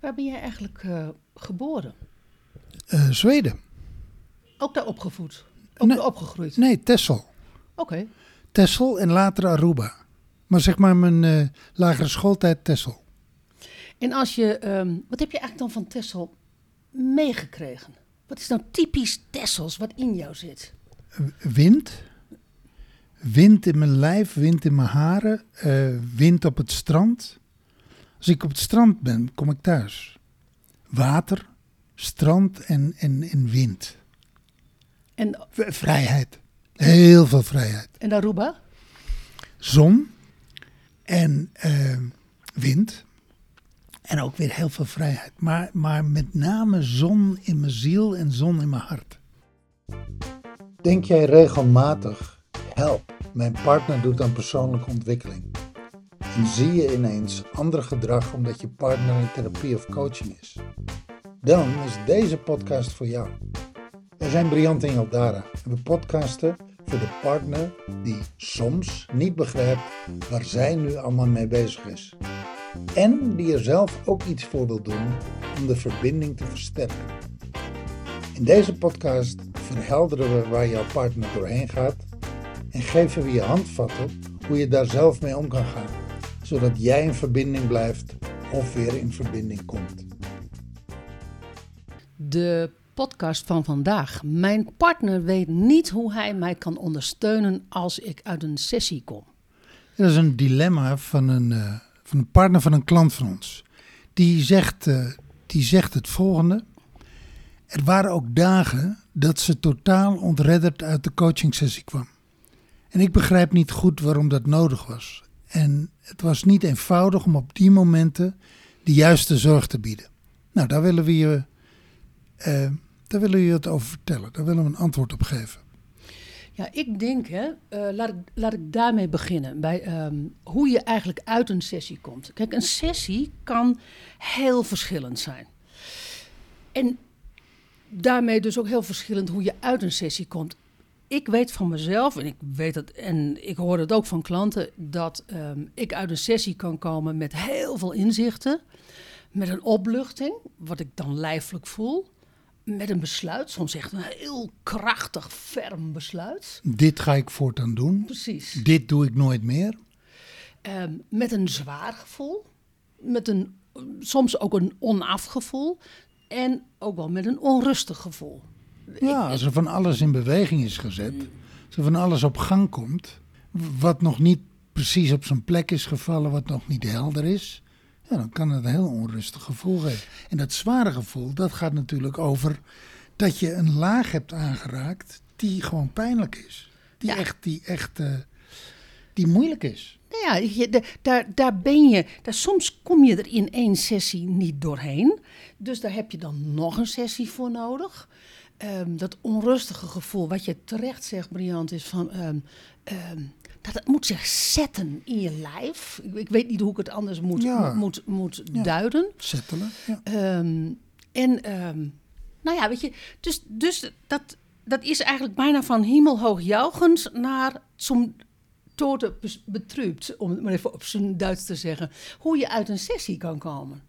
Waar ben jij eigenlijk eh, geboren? Eh, Zweden. Ook daar opgevoed? Ook Nee. daar opgegroeid? Nee, Texel. Oké. Texel en later Aruba. Maar zeg maar mijn eh, lagere schooltijd Texel. En als je, ehm, wat heb je eigenlijk dan van Tessel meegekregen? Wat is nou typisch Tessels wat in jou zit? Wind. Wind in mijn lijf, wind in mijn haren. wind op het strand. Als ik op het strand ben, kom ik thuis. Water, strand en, en, en wind. En, Vrijheid. Heel veel vrijheid. en Aruba? Zon en eh, wind. En ook weer heel veel vrijheid. Maar, maar met name zon in mijn ziel en zon in mijn hart. Denk jij regelmatig, help, mijn partner doet aan persoonlijke ontwikkeling. Zie je ineens ander gedrag omdat je partner in therapie of coaching is? Dan is deze podcast voor jou. Wij zijn Briant en Jaldara en we podcasten voor de partner die soms niet begrijpt waar zij nu allemaal mee bezig is. En die er zelf ook iets voor wil doen om de verbinding te versterken. In deze podcast verhelderen we waar jouw partner doorheen gaat en geven we je handvatten hoe je daar zelf mee om kan gaan, zodat jij in verbinding blijft of weer in verbinding komt. De podcast van vandaag. Mijn partner weet niet hoe hij mij kan ondersteunen als ik uit een sessie kom. Dat is een dilemma van een, eh, van een partner van een klant van ons. Die zegt, eh, die zegt het volgende. Er waren ook dagen dat ze totaal ontredderd uit de coachingsessie kwam. En ik begrijp niet goed waarom dat nodig was. En het was niet eenvoudig om op die momenten de juiste zorg te bieden. Nou, daar willen we je, eh, daar willen we je het over vertellen. Daar willen we een antwoord op geven. Ja, ik denk, hè, eh, laat, ik, laat ik daarmee beginnen. Bij ehm, hoe je eigenlijk uit een sessie komt. Kijk, een sessie kan heel verschillend zijn. En daarmee dus ook heel verschillend hoe je uit een sessie komt. Ik weet van mezelf, en ik weet het, en ik hoor het ook van klanten, dat ehm, ik uit een sessie kan komen met heel veel inzichten. Met een opluchting, wat ik dan lijfelijk voel. Met een besluit, soms echt een heel krachtig, ferm besluit. Dit ga ik voortaan doen. Precies. Dit doe ik nooit meer. Ehm, met een zwaar gevoel, met een, soms ook een onaf gevoel en ook wel met een onrustig gevoel. Ja, als er van alles in beweging is gezet, als er van alles op gang komt, wat nog niet precies op zijn plek is gevallen, wat nog niet helder is, ja, dan kan het een heel onrustig gevoel geven. En dat zware gevoel, dat gaat natuurlijk over dat je een laag hebt aangeraakt die gewoon pijnlijk is. Die Ja. echt, die echt, eh, die moeilijk is. Nou ja, je, de- daar, daar ben je, daar, soms kom je er in één sessie niet doorheen. Dus daar heb je dan nog een sessie voor nodig. Ehm, dat onrustige gevoel, wat je terecht zegt, Briant, is van. ehm, dat het moet zich zetten in je lijf. Ik, ik weet niet hoe ik het anders moet, Ja. moet, moet Ja. duiden. Settelen. Ja. En nou ja, weet je, dus, dus dat, dat is eigenlijk bijna van hemelhoog juichend naar tode bes- betrübt, om het maar even op zijn Duits te zeggen, hoe je uit een sessie kan komen.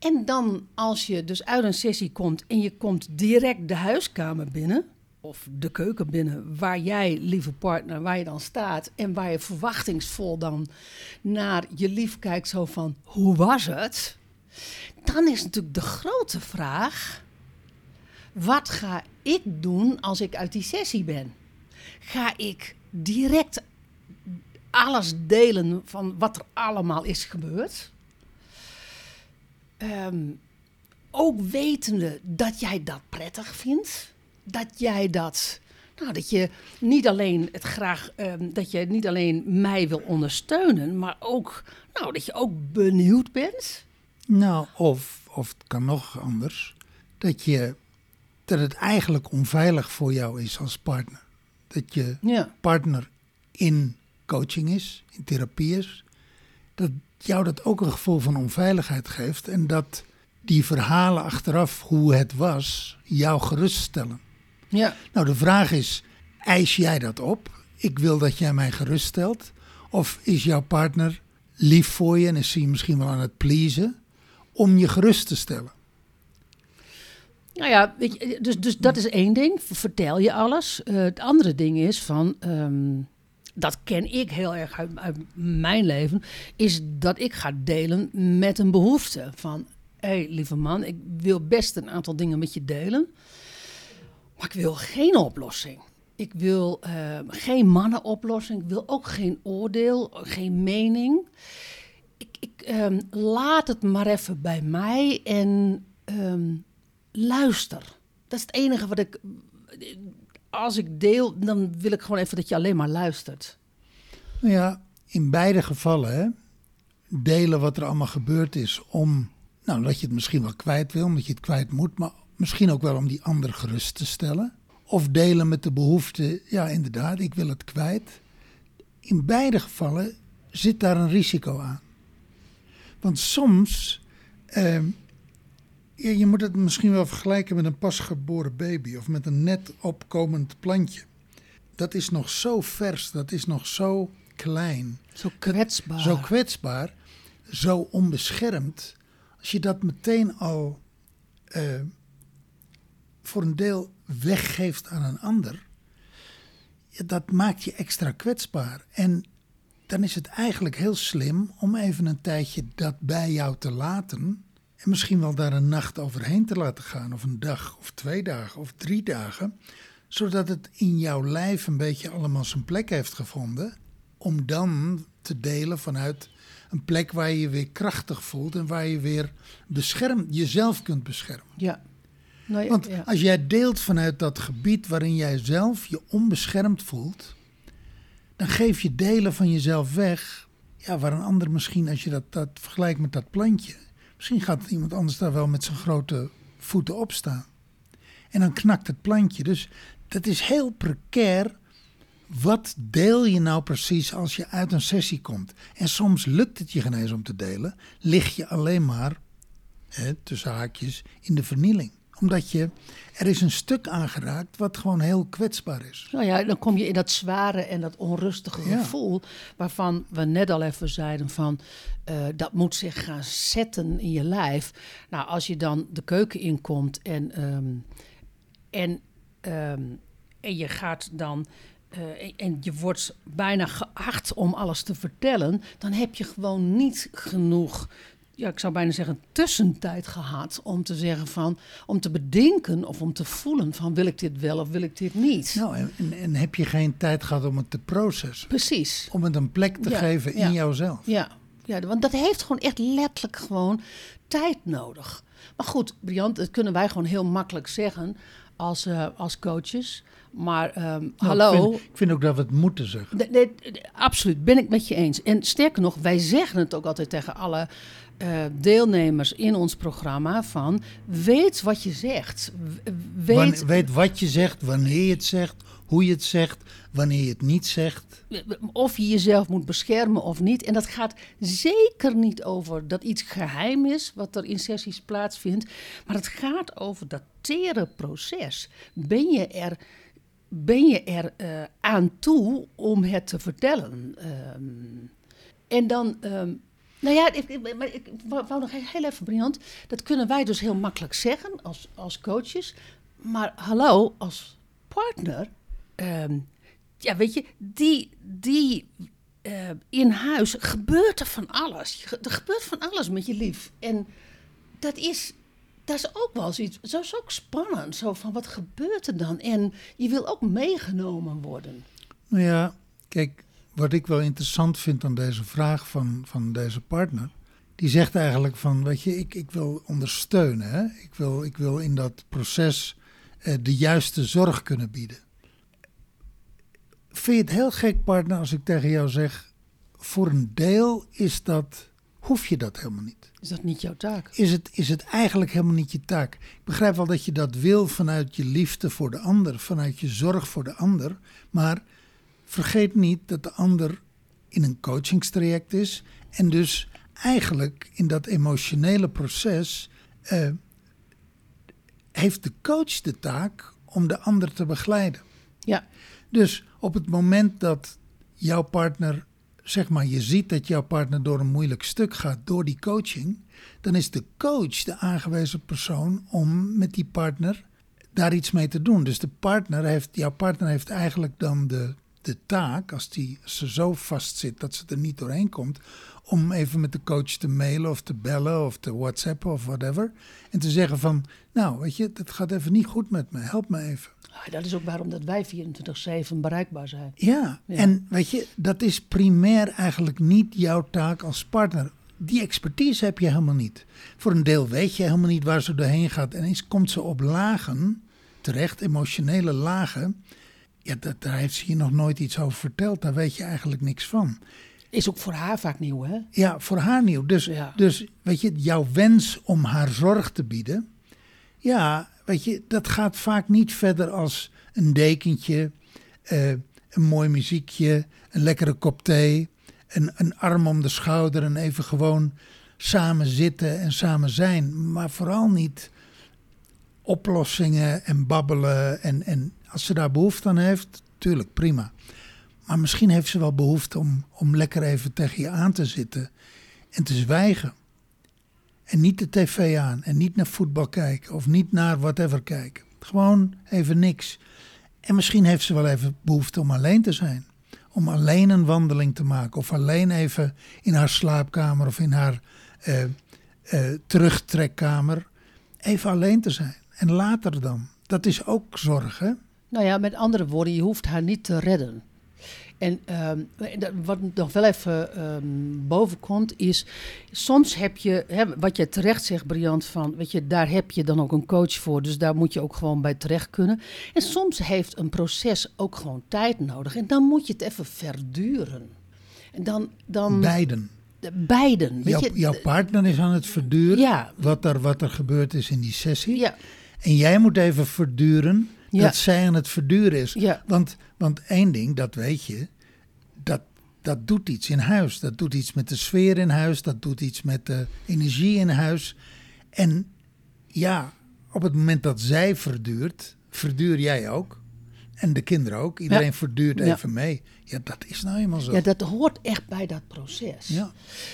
En dan als je dus uit een sessie komt en je komt direct de huiskamer binnen, of de keuken binnen, waar jij, lieve partner, waar je dan staat en waar je verwachtingsvol dan naar je lief kijkt, zo van, hoe was het? Dan is natuurlijk de grote vraag: wat ga ik doen als ik uit die sessie ben? Ga ik direct alles delen van wat er allemaal is gebeurd? Ehm, ook wetende dat jij dat prettig vindt, dat jij dat, nou, dat je niet alleen het graag, ehm, dat je niet alleen mij wil ondersteunen, maar ook, nou, dat je ook benieuwd bent. Nou, of, of het kan nog anders, dat, je, dat het eigenlijk onveilig voor jou is als partner. Dat je Ja. partner in coaching is, in therapie is, dat jou dat ook een gevoel van onveiligheid geeft en dat die verhalen achteraf hoe het was jou geruststellen. Ja. Nou, de vraag is, eis jij dat op? Ik wil dat jij mij geruststelt. Of is jouw partner lief voor je en is hij misschien wel aan het pleasen? om je gerust te stellen. Nou ja, weet je, dus, dus dat is één ding. Vertel je alles. Uh, het andere ding is van. Um, dat ken ik heel erg uit, mijn leven. Is dat ik ga delen met een behoefte. Van hé, hey, lieve man, ik wil best een aantal dingen met je delen. Maar ik wil geen oplossing. Ik wil uh, geen mannenoplossing. Ik wil ook geen oordeel, geen mening. Ik, ik um, laat het maar even bij mij en um, luister. Dat is het enige wat ik. Als ik deel, dan wil ik gewoon even dat je alleen maar luistert. Nou ja, in beide gevallen, delen wat er allemaal gebeurd is om. Nou, dat je het misschien wel kwijt wil, omdat je het kwijt moet, maar misschien ook wel om die ander gerust te stellen. Of delen met de behoefte, ja, inderdaad, ik wil het kwijt. In beide gevallen zit daar een risico aan. Want soms eh, ja, je moet het misschien wel vergelijken met een pasgeboren baby of met een net opkomend plantje. Dat is nog zo vers, dat is nog zo klein. Zo kwetsbaar. Zo kwetsbaar, zo onbeschermd. Als je dat meteen al uh, voor een deel weggeeft aan een ander, ja, dat maakt je extra kwetsbaar. En dan is het eigenlijk heel slim om even een tijdje dat bij jou te laten en misschien wel daar een nacht overheen te laten gaan, of een dag, of twee dagen, of drie dagen, zodat het in jouw lijf een beetje allemaal zijn plek heeft gevonden, om dan te delen vanuit een plek waar je je weer krachtig voelt en waar je weer beschermd, jezelf kunt beschermen. Ja. Nou, Want als jij deelt vanuit dat gebied waarin jij zelf je onbeschermd voelt, dan geef je delen van jezelf weg, ja, waar een ander misschien, als je dat, dat vergelijkt met dat plantje, Misschien gaat iemand anders daar wel met zijn grote voeten op staan. En dan knakt het plantje. Dus dat is heel precair. Wat deel je nou precies als je uit een sessie komt? En soms lukt het je geen eens om te delen. Lig je alleen maar, hè, tussen haakjes, in de vernieling omdat je, er is een stuk aangeraakt wat gewoon heel kwetsbaar is. Nou ja, dan kom je in dat zware en dat onrustige gevoel. Waarvan we net al even zeiden van, uh, dat moet zich gaan zetten in je lijf. Nou, als je dan de keuken inkomt en, um, en, um, en je gaat dan... Uh, en je wordt bijna geacht om alles te vertellen, dan heb je gewoon niet genoeg ja, ik zou bijna zeggen, tussentijd gehad om te zeggen van, om te bedenken of om te voelen van wil ik dit wel of wil ik dit niet. Nou, en, en heb je geen tijd gehad om het te processen? Precies. Om het een plek te geven in jouzelf. Ja. ja, want dat heeft gewoon echt letterlijk gewoon tijd nodig. Maar goed, Briant, dat kunnen wij gewoon heel makkelijk zeggen als, uh, als coaches. Maar um, nou, hallo. Ik vind, ik vind, ook dat we het moeten zeggen. Absoluut, ben ik met je eens. En sterker nog, wij zeggen het ook altijd tegen alle uh, deelnemers in ons programma van weet wat je zegt. Weet, weet wat je zegt, wanneer je het zegt, hoe je het zegt, wanneer je het niet zegt. Of je jezelf moet beschermen of niet. En dat gaat zeker niet over dat iets geheim is wat er in sessies plaatsvindt. Maar het gaat over dat tere proces. Ben je er, ben je er uh, aan toe om het te vertellen? Um, en dan. Um, nou ja, ik, ik, wou nog heel even, Briant. Dat kunnen wij dus heel makkelijk zeggen als, als coaches. Maar hallo, als partner. Um, ja, weet je, die, die uh, in huis gebeurt er van alles. Er gebeurt van alles met je lief. En dat is, dat is ook wel zoiets. Zo is ook spannend. Zo van wat gebeurt er dan? En je wil ook meegenomen worden. Nou ja, kijk, wat ik wel interessant vind aan deze vraag van, van deze partner. Die zegt eigenlijk van, weet je, ik, ik wil ondersteunen. Ik, wil, ik wil in dat proces eh, de juiste zorg kunnen bieden. Vind je het heel gek, partner, als ik tegen jou zeg... voor een deel is dat, hoef je dat helemaal niet. Is dat niet jouw taak? Is het, is het eigenlijk helemaal niet je taak? Ik begrijp wel dat je dat wil vanuit je liefde voor de ander... vanuit je zorg voor de ander, maar vergeet niet dat de ander in een coachingstraject is en dus eigenlijk in dat emotionele proces uh, heeft de coach de taak om de ander te begeleiden. Ja. Dus op het moment dat jouw partner, zeg maar, je ziet dat jouw partner door een moeilijk stuk gaat door die coaching, dan is de coach de aangewezen persoon om met die partner daar iets mee te doen. Dus de partner heeft, jouw partner heeft eigenlijk dan de, de taak, als, die, ze zo vast zit dat ze er niet doorheen komt, om even met de coach te mailen of te bellen of te whatsappen of whatever. En te zeggen van, nou weet je, het gaat even niet goed met me, help me even. Ah, dat is ook waarom dat wij 24-7 bereikbaar zijn. Ja, Ja. en weet je, dat is primair eigenlijk niet jouw taak als partner. Die expertise heb je helemaal niet. Voor een deel weet je helemaal niet waar ze doorheen gaat. En eens komt ze op lagen, terecht, emotionele lagen. Ja, dat, daar heeft ze je nog nooit iets over verteld. Daar weet je eigenlijk niks van. Is ook voor haar vaak nieuw, hè? Ja, voor haar nieuw. Dus, Ja. dus weet je, jouw wens om haar zorg te bieden. Ja, weet je, dat gaat vaak niet verder als een dekentje, eh, een mooi muziekje, een lekkere kop thee, een, een arm om de schouder en even gewoon samen zitten en samen zijn. Maar vooral niet oplossingen en babbelen. En, en als ze daar behoefte aan heeft, tuurlijk, prima. Maar misschien heeft ze wel behoefte om, om lekker even tegen je aan te zitten en te zwijgen. En niet de tv aan en niet naar voetbal kijken of niet naar whatever kijken. Gewoon even niks. En misschien heeft ze wel even behoefte om alleen te zijn. Om alleen een wandeling te maken of alleen even in haar slaapkamer of in haar eh, eh, terugtrekkamer even alleen te zijn. En later dan. Dat is ook zorg, hè? Nou ja, met andere woorden, je hoeft haar niet te redden. En ehm, wat nog wel even ehm, boven komt, is soms heb je, hè, wat je terecht zegt, Briant, van, weet je, daar heb je dan ook een coach voor, dus daar moet je ook gewoon bij terecht kunnen. En soms heeft een proces ook gewoon tijd nodig en dan moet je het even verduren. En dan, dan Beiden. de- beiden, weet Jouw, je. jouw partner is aan het verduren Ja. wat, er, wat er gebeurd is in die sessie. Ja, En jij moet even verduren Ja. dat zij aan het verduren is. Ja. Want, want één ding, dat weet je, dat, dat doet iets in huis. Dat doet iets met de sfeer in huis. Dat doet iets met de energie in huis. En ja, op het moment dat zij verduurt, verduur jij ook. En de kinderen ook. Iedereen Ja. verduurt Ja. even mee. Ja, dat is nou eenmaal zo. ja, dat hoort echt bij dat proces. Ja.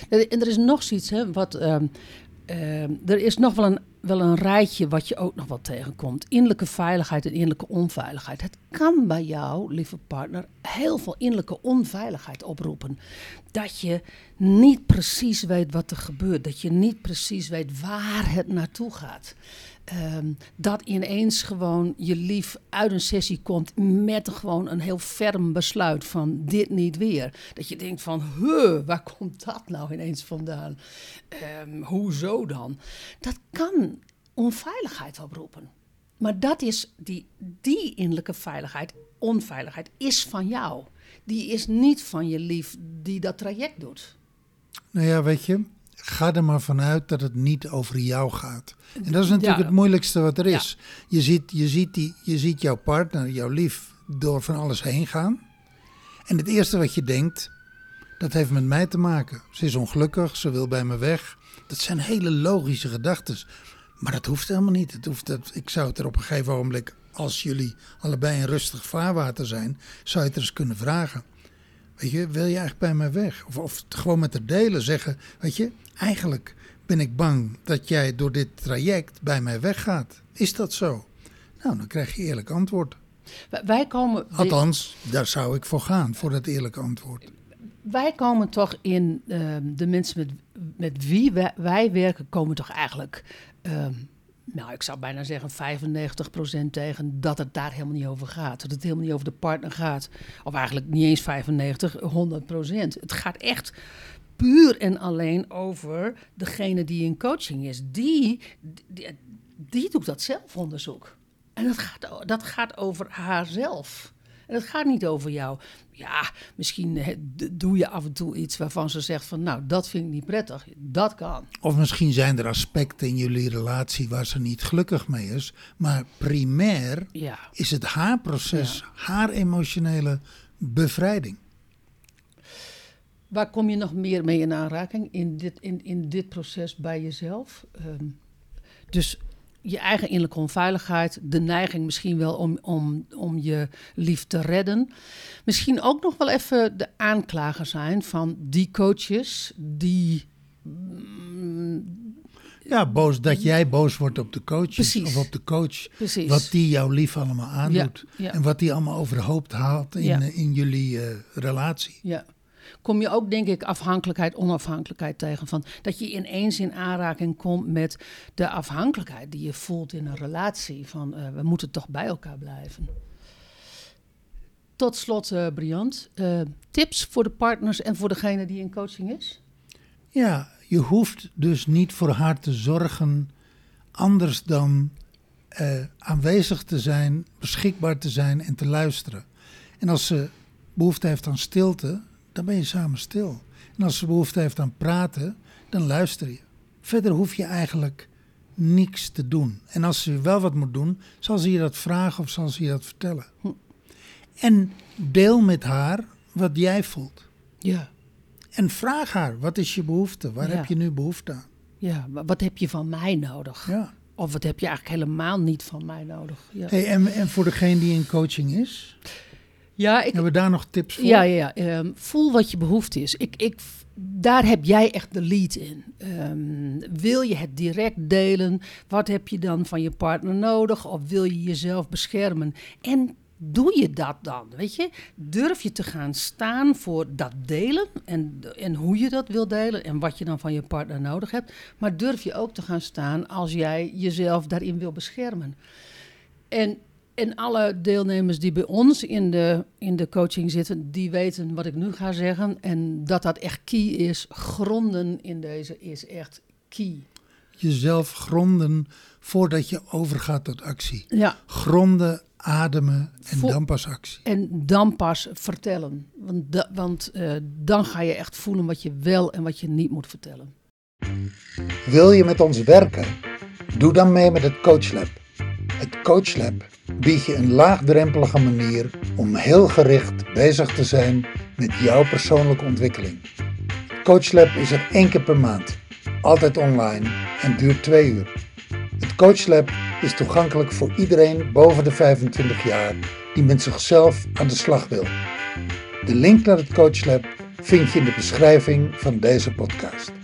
En en er is nog zoiets, hè, wat. ehm, ehm, er is nog wel een, wel een rijtje wat je ook nog wel tegenkomt. Innerlijke veiligheid en innerlijke onveiligheid. Het kan bij jou, lieve partner, heel veel innerlijke onveiligheid oproepen. Dat je niet precies weet wat er gebeurt. Dat je niet precies weet waar het naartoe gaat. Ehm, dat ineens gewoon je lief uit een sessie komt met gewoon een heel ferm besluit van dit niet weer. Dat je denkt van, huh, waar komt dat nou ineens vandaan? Ehm, hoezo dan? Dat kan onveiligheid oproepen. Maar dat is die, die innerlijke veiligheid, onveiligheid, is van jou. Die is niet van je lief die dat traject doet. Nou ja, weet je, ga er maar vanuit dat het niet over jou gaat. En dat is natuurlijk Ja. het moeilijkste wat er is. Je, ziet, je, ziet die, je ziet jouw partner, jouw lief, door van alles heen gaan. En het eerste wat je denkt, dat heeft met mij te maken. Ze is ongelukkig, ze wil bij me weg. Dat zijn hele logische gedachten. Maar dat hoeft helemaal niet. Het hoeft, dat, ik zou het er op een gegeven ogenblik, als jullie allebei in rustig vaarwater zijn, zou je het er eens kunnen vragen. Weet je, wil je eigenlijk bij mij weg? Of, of gewoon met de delen zeggen, weet je, eigenlijk ben ik bang dat jij door dit traject bij mij weggaat. Is dat zo? Nou, dan krijg je eerlijk antwoord. Wij- Wij komen, Althans, daar zou ik voor gaan, voor dat eerlijke antwoord. wij komen toch in, ehm, de mensen met, met wie wij, wij werken, komen toch eigenlijk, ehm, nou ik zou bijna zeggen 95% tegen dat het daar helemaal niet over gaat. Dat het helemaal niet over de partner gaat. Of eigenlijk niet eens 95, 100%. Het gaat echt puur en alleen over degene die in coaching is. Die, die, die doet dat zelfonderzoek. En dat gaat, dat gaat over haarzelf. En het gaat niet over jou. Ja, misschien eh, doe je af en toe iets waarvan ze zegt van... nou, dat vind ik niet prettig. Dat kan. Of misschien zijn er aspecten in jullie relatie waar ze niet gelukkig mee is. Maar primair Ja. is het haar proces, haar emotionele bevrijding. Waar kom je nog meer mee in aanraking in dit, in, in dit proces bij jezelf? Ehm, dus je eigen innerlijke onveiligheid, de neiging misschien wel om, om, om je lief te redden. Misschien ook nog wel even de aanklager zijn van die coaches die mm, Ja, boos, dat jij boos wordt op de coach of op de coach. Precies. Wat die jou lief allemaal aandoet. Ja, ja. En wat die allemaal overhoop haalt in, Ja. eh, in jullie eh, relatie. Ja. Kom je ook, denk ik, afhankelijkheid, onafhankelijkheid tegen. Van dat je ineens in aanraking komt met de afhankelijkheid die je voelt in een relatie. Van eh, we moeten toch bij elkaar blijven. Tot slot, eh Briant, eh, tips voor de partners en voor degene die in coaching is? Ja, je hoeft dus niet voor haar te zorgen anders dan aanwezig te zijn, beschikbaar te zijn en te luisteren. En als ze behoefte heeft aan stilte, dan ben je samen stil. En als ze behoefte heeft aan praten, dan luister je. Verder hoef je eigenlijk niks te doen. En als ze wel wat moet doen, zal ze je dat vragen of zal ze je dat vertellen. En deel met haar wat jij voelt. Ja. En vraag haar, wat is je behoefte? Waar Ja. heb je nu behoefte aan? Ja, wa- wat heb je van mij nodig? Ja. Of wat heb je eigenlijk helemaal niet van mij nodig? Ja, Hey, en, en voor degene die in coaching is, ja ik, hebben we daar nog tips voor? Ja, ja, ja. Ehm, voel wat je behoefte is. Ik, ik, daar heb jij echt de lead in. Ehm, wil je het direct delen? Wat heb je dan van je partner nodig? Of wil je jezelf beschermen? En doe je dat dan? Weet je, durf je te gaan staan voor dat delen en, en hoe je dat wil delen en wat je dan van je partner nodig hebt. Maar durf je ook te gaan staan als jij jezelf daarin wil beschermen. En, en alle deelnemers die bij ons in de, in de coaching zitten, die weten wat ik nu ga zeggen. En dat dat echt key is. Gronden in deze is echt key. Jezelf gronden voordat je overgaat tot actie. Ja, Gronden, ademen en Vo- dan pas actie. en dan pas vertellen. Want, da- want eh, dan ga je echt voelen wat je wel en wat je niet moet vertellen. Wil je met ons werken? Doe dan mee met het Coachlab. Het Coachlab biedt je een laagdrempelige manier om heel gericht bezig te zijn met jouw persoonlijke ontwikkeling. Coachlab is er één keer per maand, altijd online en duurt twee uur. Het Coachlab is toegankelijk voor iedereen boven de 25 jaar die met zichzelf aan de slag wil. De link naar het Coachlab vind je in de beschrijving van deze podcast.